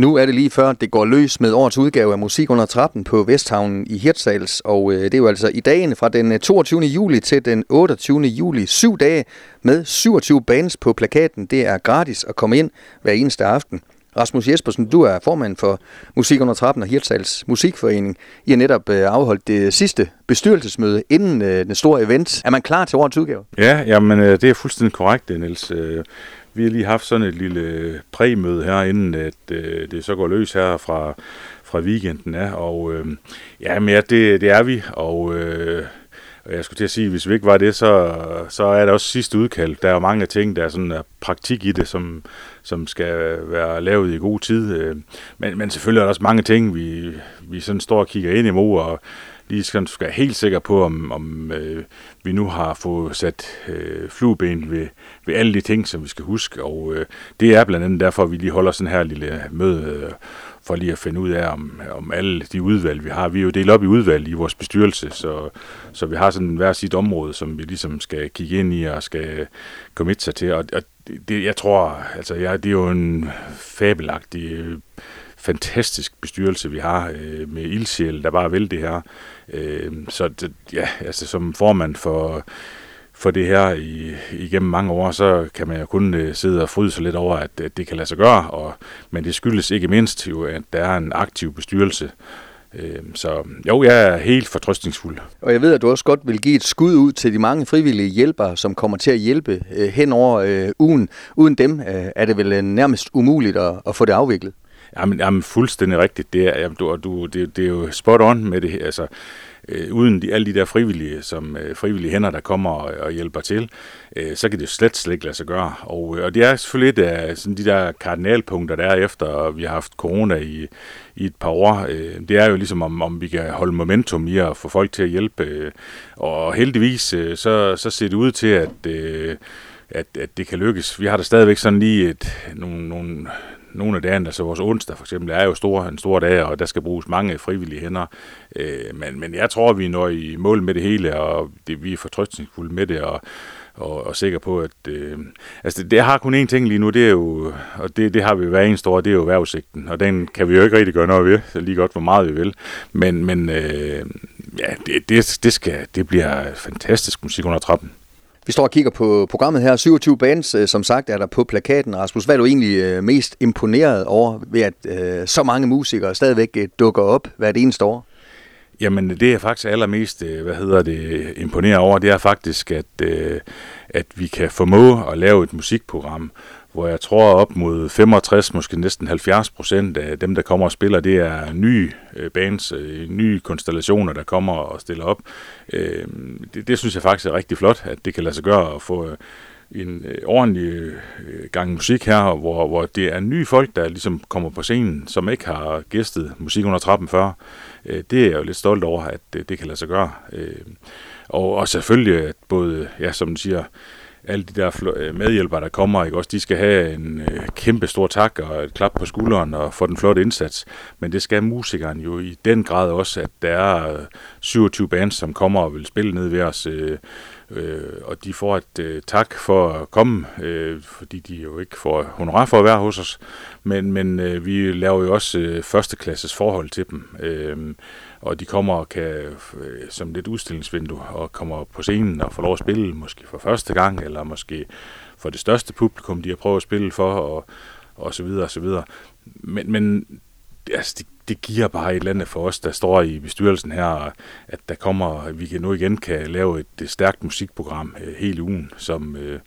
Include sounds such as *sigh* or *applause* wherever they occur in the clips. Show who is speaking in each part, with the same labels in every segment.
Speaker 1: Nu er det lige før, det går løs med årets udgave af Musik under trappen på Vesthavnen i Hirtshals, og øh, det er jo altså i dagen fra den øh, 22. Juli til den 28. juli. Syv dage med 27 bands på plakaten. Det er gratis at komme ind hver eneste aften. Rasmus Jespersen, du er formand for Musik under trappen og Hirtshals Musikforening. I har netop øh, afholdt det sidste bestyrelsesmøde inden øh, den store event. Er man klar til årets udgave?
Speaker 2: Ja, jamen, øh, det er fuldstændig korrekt, Niels. Vi har lige haft sådan et lille øh, præmøde her, inden at, øh, det så går løs her fra, fra weekenden af. Og øh, ja, men ja, det, det er vi, og... Øh, jeg skulle til at sige, hvis vi ikke var det, så, så er det også sidste udkald. Der er jo mange ting, der er sådan er praktik i det, som, som skal være lavet i god tid. Øh, men, men selvfølgelig er der også mange ting, vi, vi sådan står og kigger ind imod, og lige skal være helt sikker på, om, om øh, vi nu har fået sat øh, flueben ved, ved alle de ting, som vi skal huske. Og øh, det er blandt andet derfor, at vi lige holder sådan her lille møde, øh, for lige at finde ud af, om, om alle de udvalg, vi har. Vi er jo delt op i udvalg i vores bestyrelse, så, så vi har sådan hver sit område, som vi ligesom skal kigge ind i og skal committe sig til. Og, og det, jeg tror, altså, jeg, det er jo en fabelagtig øh, fantastisk bestyrelse, vi har øh, med ildsjæl, der bare vil det her. Øh, så det, ja, altså som formand for, for det her i, igennem mange år, så kan man jo kun øh, sidde og fryde sig lidt over, at, at det kan lade sig gøre, og, men det skyldes ikke mindst jo, at der er en aktiv bestyrelse, øh, så jo, jeg er helt fortrøstningsfuld.
Speaker 1: Og jeg ved, at du også godt vil give et skud ud til de mange frivillige hjælpere, som kommer til at hjælpe øh, hen over øh, ugen. Uden dem øh, er det vel øh, nærmest umuligt at, at få det afviklet.
Speaker 2: Jamen, jamen fuldstændig rigtigt. Det er, jamen, du, du, det, det er jo spot on med det. Altså, øh, uden de, alle de der frivillige, som øh, frivillige hænder, der kommer og, og hjælper til, øh, så kan det jo slet, slet ikke lade sig gøre. Og, øh, og det er selvfølgelig et af øh, sådan de der kardinalpunkter, der er efter, vi har haft corona i, i et par år. Øh, det er jo ligesom, om, om vi kan holde momentum i at få folk til at hjælpe. Øh, og heldigvis, øh, så, så ser det ud til, at... Øh, at, at det kan lykkes. Vi har da stadigvæk sådan lige et, nogle, nogle, nogle af dagene, altså vores onsdag for eksempel, er jo stor, en stor dag, og der skal bruges mange frivillige hænder. Øh, men, men jeg tror, vi når i mål med det hele, og det, vi er fortrøstningsfulde med det, og, og, og sikker på, at øh, altså det, det har kun én ting lige nu, det er jo, og det, det har vi hver eneste år, det er jo vejrudsigten, og den kan vi jo ikke rigtig gøre noget ved, så lige godt hvor meget vi vil, men, men øh, ja, det, det, det, skal, det bliver fantastisk musik under trappen.
Speaker 1: Vi står og kigger på programmet her. 27 bands, øh, som sagt, er der på plakaten. Rasmus, hvad er du egentlig øh, mest imponeret over ved, at øh, så mange musikere stadigvæk øh, dukker op hvert eneste år?
Speaker 2: Jamen, det er faktisk allermest, hvad hedder det, imponerer over, det er faktisk, at, at vi kan formå at lave et musikprogram, hvor jeg tror op mod 65, måske næsten 70 procent af dem, der kommer og spiller, det er nye øh, bands, øh, nye konstellationer, der kommer og stiller op. Øh, det, det synes jeg faktisk er rigtig flot, at det kan lade sig gøre at få en ordentlig gang musik her, hvor, hvor det er nye folk, der ligesom kommer på scenen, som ikke har gæstet musik under trappen før. Det er jeg jo lidt stolt over, at det kan lade sig gøre. Og, og selvfølgelig, at både, ja, som du siger, alle de der øh, medhjælpere, der kommer, ikke? Også, de skal have en øh, kæmpe stor tak og et klap på skulderen og få den flotte indsats. Men det skal musikeren jo i den grad også, at der er øh, 27 bands, som kommer og vil spille ned ved os. Øh, øh, og de får et øh, tak for at komme, øh, fordi de jo ikke får honorar for at være hos os. Men, men øh, vi laver jo også øh, førsteklasses forhold til dem. Øh, og de kommer og kan, øh, som lidt udstillingsvindue, og kommer på scenen og får lov at spille, måske for første gang, eller måske for det største publikum, de har prøvet at spille for, og, og så videre, og så videre. Men, men altså, det, det giver bare et eller andet for os, der står i bestyrelsen her, at der kommer, at vi kan nu igen kan lave et, stærkt musikprogram øh, hele ugen, som, øh,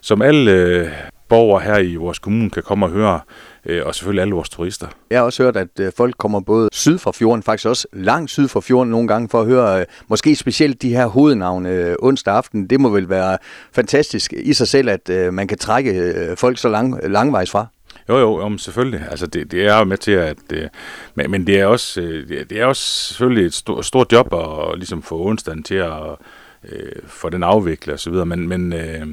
Speaker 2: som alle øh, borgere her i vores kommune kan komme og høre, øh, og selvfølgelig alle vores turister.
Speaker 1: Jeg har også hørt, at øh, folk kommer både syd fra fjorden, faktisk også langt syd fra fjorden nogle gange, for at høre øh, måske specielt de her hovednavne øh, onsdag aften. Det må vel være fantastisk i sig selv, at øh, man kan trække øh, folk så lang, langvejs fra.
Speaker 2: Jo, jo, om selvfølgelig. Altså, det, det er jo med til at... Øh, men, men det er også, øh, det er også selvfølgelig et stort, stort job at ligesom få onsdagen til at øh, få den afviklet og så videre. Men, men øh,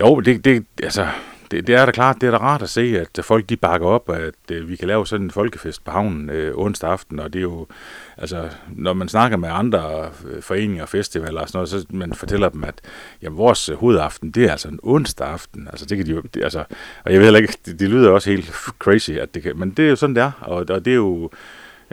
Speaker 2: jo, det, det, altså, det, det er da klart, det er da rart at se, at folk de bakker op, at øh, vi kan lave sådan en folkefest på havnen øh, onsdag aften, og det er jo, altså, når man snakker med andre øh, foreninger og festivaler og sådan noget, så man fortæller dem, at jamen, vores øh, hovedaften, det er altså en onsdag aften, altså det kan de jo, det, altså, og jeg ved heller ikke, det, det lyder også helt crazy, at det kan, men det er jo sådan, det er, og, og det er jo,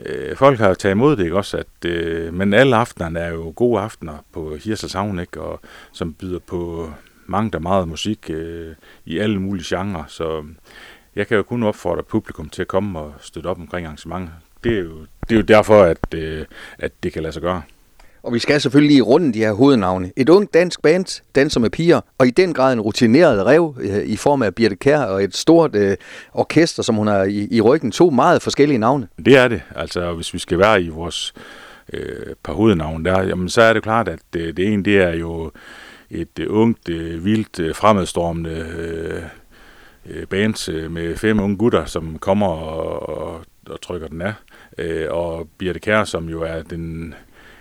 Speaker 2: øh, folk har taget imod det, ikke også? At, øh, men alle aftenerne er jo gode aftener på Hirsels Havn, ikke? Og, som byder på mange der meget musik øh, i alle mulige genrer, så jeg kan jo kun opfordre publikum til at komme og støtte op omkring arrangementet. Det er jo, det er jo derfor, at, øh, at det kan lade sig gøre.
Speaker 1: Og vi skal selvfølgelig lige runde de her hovednavne. Et ung dansk band, danser med piger, og i den grad en rutineret rev øh, i form af Birte Kær og et stort øh, orkester, som hun har i, i ryggen. To meget forskellige navne.
Speaker 2: Det er det. Altså, hvis vi skal være i vores øh, par hovednavne der, jamen, så er det klart, at det, det ene, det er jo et øh, ungt, øh, vildt, øh, fremadstormende øh, øh, band øh, med fem unge gutter, som kommer og, og, og trykker den af. Øh, og Birte Kær, som jo er den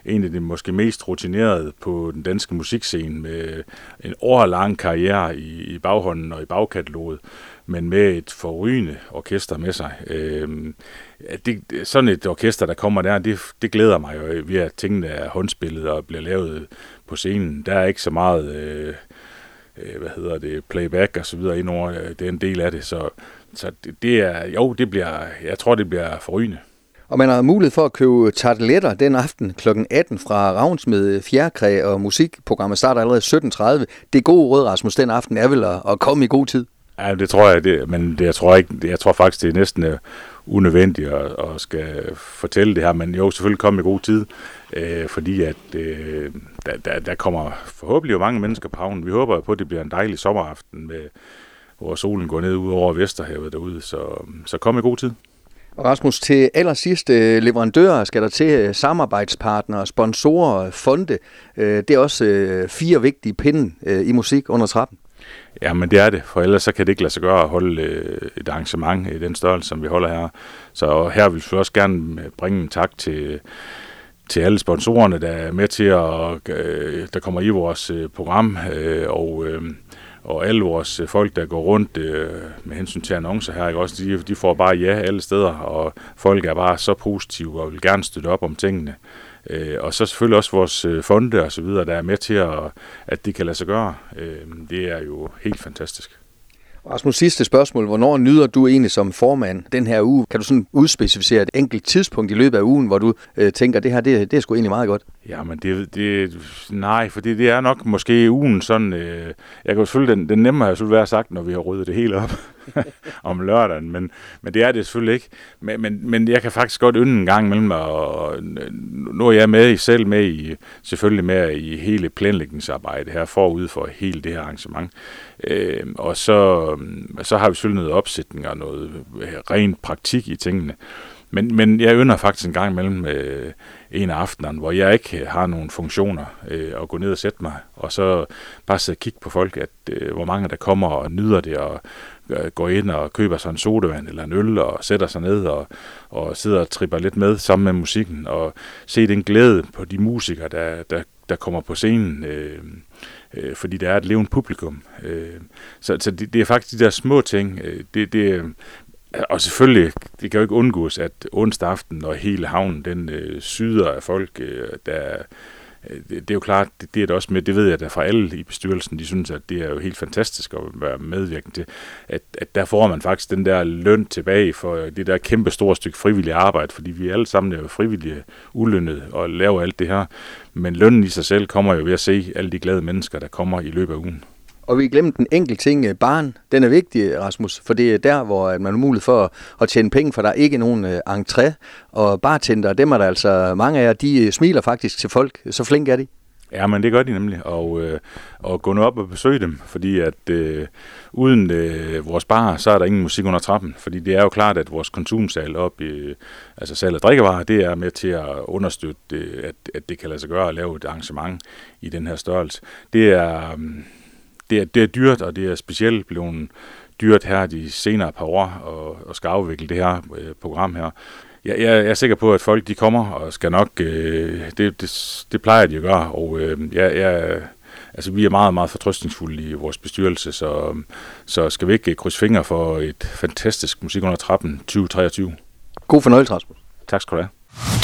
Speaker 2: en af de måske mest rutinerede på den danske musikscene med en årlang karriere i, i baghånden og i bagkataloget, men med et forrygende orkester med sig. Øh, det, sådan et orkester, der kommer der, det, det glæder mig jo ved, at tingene er håndspillet og bliver lavet på scenen. Der er ikke så meget... Øh, øh, hvad hedder det, playback og så videre indover, det er en del af det, så, så det, det er, jo, det bliver, jeg tror, det bliver forrygende.
Speaker 1: Og man har mulighed for at købe tarteletter den aften kl. 18 fra Ravnsmed Fjerkræ, og musikprogrammet starter allerede 17.30. Det gode råd, Rasmus, den aften er vel at, at komme i god tid?
Speaker 2: Ja, det tror jeg, det, men det, jeg, tror ikke, det, jeg tror faktisk, det er næsten uh, unødvendigt at, at skal fortælle det her, men jo, selvfølgelig kom i god tid, øh, fordi at øh, der, der, der kommer forhåbentlig jo mange mennesker på havnen. Vi håber på, at det bliver en dejlig sommeraften, med, hvor solen går ned ud over Vesterhavet derude, så, så kom i god tid.
Speaker 1: Og Rasmus, til allersidst øh, leverandører skal der til øh, samarbejdspartnere, sponsorer, fonde. Øh, det er også fire vigtige pinde i musik under trappen.
Speaker 2: Ja, men det er det, for ellers så kan det ikke lade sig gøre at holde øh, et arrangement i den størrelse, som vi holder her. Så her vil vi også gerne øh, bringe en tak til, til alle sponsorerne, der er med til at, øh, der kommer i vores program, og og alle vores folk, der går rundt med hensyn til annoncer her, ikke, også, de, de får bare ja alle steder, og folk er bare så positive og vil gerne støtte op om tingene. Øh, og så selvfølgelig også vores øh, fonde og så videre, der er med til, at, at det kan lade sig gøre. Øh, det er jo helt fantastisk.
Speaker 1: Rasmus, sidste spørgsmål. Hvornår nyder du egentlig som formand den her uge? Kan du sådan udspecificere et enkelt tidspunkt i løbet af ugen, hvor du øh, tænker, det her det, det er sgu egentlig meget godt?
Speaker 2: Ja, men det, det nej, for det, det er nok måske ugen sådan, øh, jeg kan jo selvfølgelig, den, den nemmere selvfølgelig være sagt, når vi har ryddet det hele op *laughs* om lørdagen, men, men det er det selvfølgelig ikke. Men, men, men jeg kan faktisk godt ynde en gang imellem, og, og øh, nu er jeg med selv med i, selvfølgelig med i hele planlægningsarbejdet her forud for hele det her arrangement. Øh, og så, så har vi selvfølgelig noget opsætning og noget ren praktik i tingene. Men, men jeg ynder faktisk en gang imellem øh, en af aftenerne, hvor jeg ikke øh, har nogen funktioner, øh, at gå ned og sætte mig, og så bare sidde og kigge på folk, at øh, hvor mange der kommer og nyder det, og øh, går ind og køber sig en sodavand eller en øl, og sætter sig ned og, og sidder og tripper lidt med sammen med musikken, og se den glæde på de musikere, der, der, der kommer på scenen. Øh, øh, fordi der er et levende publikum. Øh, så så det, det er faktisk de der små ting. Øh, det, det, og selvfølgelig, det kan jo ikke undgås, at onsdag aften, når hele havnen den øh, syder af folk, øh, der øh, det, er jo klart, det, det er det også med, det ved jeg da fra alle i bestyrelsen, de synes, at det er jo helt fantastisk at være medvirkende til, at, at der får man faktisk den der løn tilbage for det der kæmpe store stykke frivillige arbejde, fordi vi alle sammen er jo frivillige, ulønnet og laver alt det her, men lønnen i sig selv kommer jo ved at se alle de glade mennesker, der kommer i løbet af ugen.
Speaker 1: Og vi glemte den enkelte ting, øh, barn. Den er vigtig, Rasmus, for det er der, hvor man har mulighed for at tjene penge, for der er ikke nogen øh, entré. Og bartender, dem er der altså mange af jer, de øh, smiler faktisk til folk. Så flink er de.
Speaker 2: Ja, men det gør de nemlig, og, øh, og gå nu op og besøge dem, fordi at øh, uden øh, vores bar, så er der ingen musik under trappen, fordi det er jo klart, at vores konsumsal op i, altså salg af drikkevarer, det er med til at understøtte, øh, at, at det kan lade sig gøre at lave et arrangement i den her størrelse. Det er, øh, det er, det er dyrt, og det er specielt blevet dyrt her de senere par år at, at skal afvikle det her øh, program her. Jeg, jeg, jeg er sikker på, at folk de kommer og skal nok, øh, det, det, det plejer de at gøre, og øh, jeg, jeg altså, vi er meget, meget fortrøstningsfulde i vores bestyrelse, så, så skal vi ikke krydse fingre for et fantastisk musik under trappen 2023.
Speaker 1: God fornøjelse, Rasmus.
Speaker 2: Tak skal du have.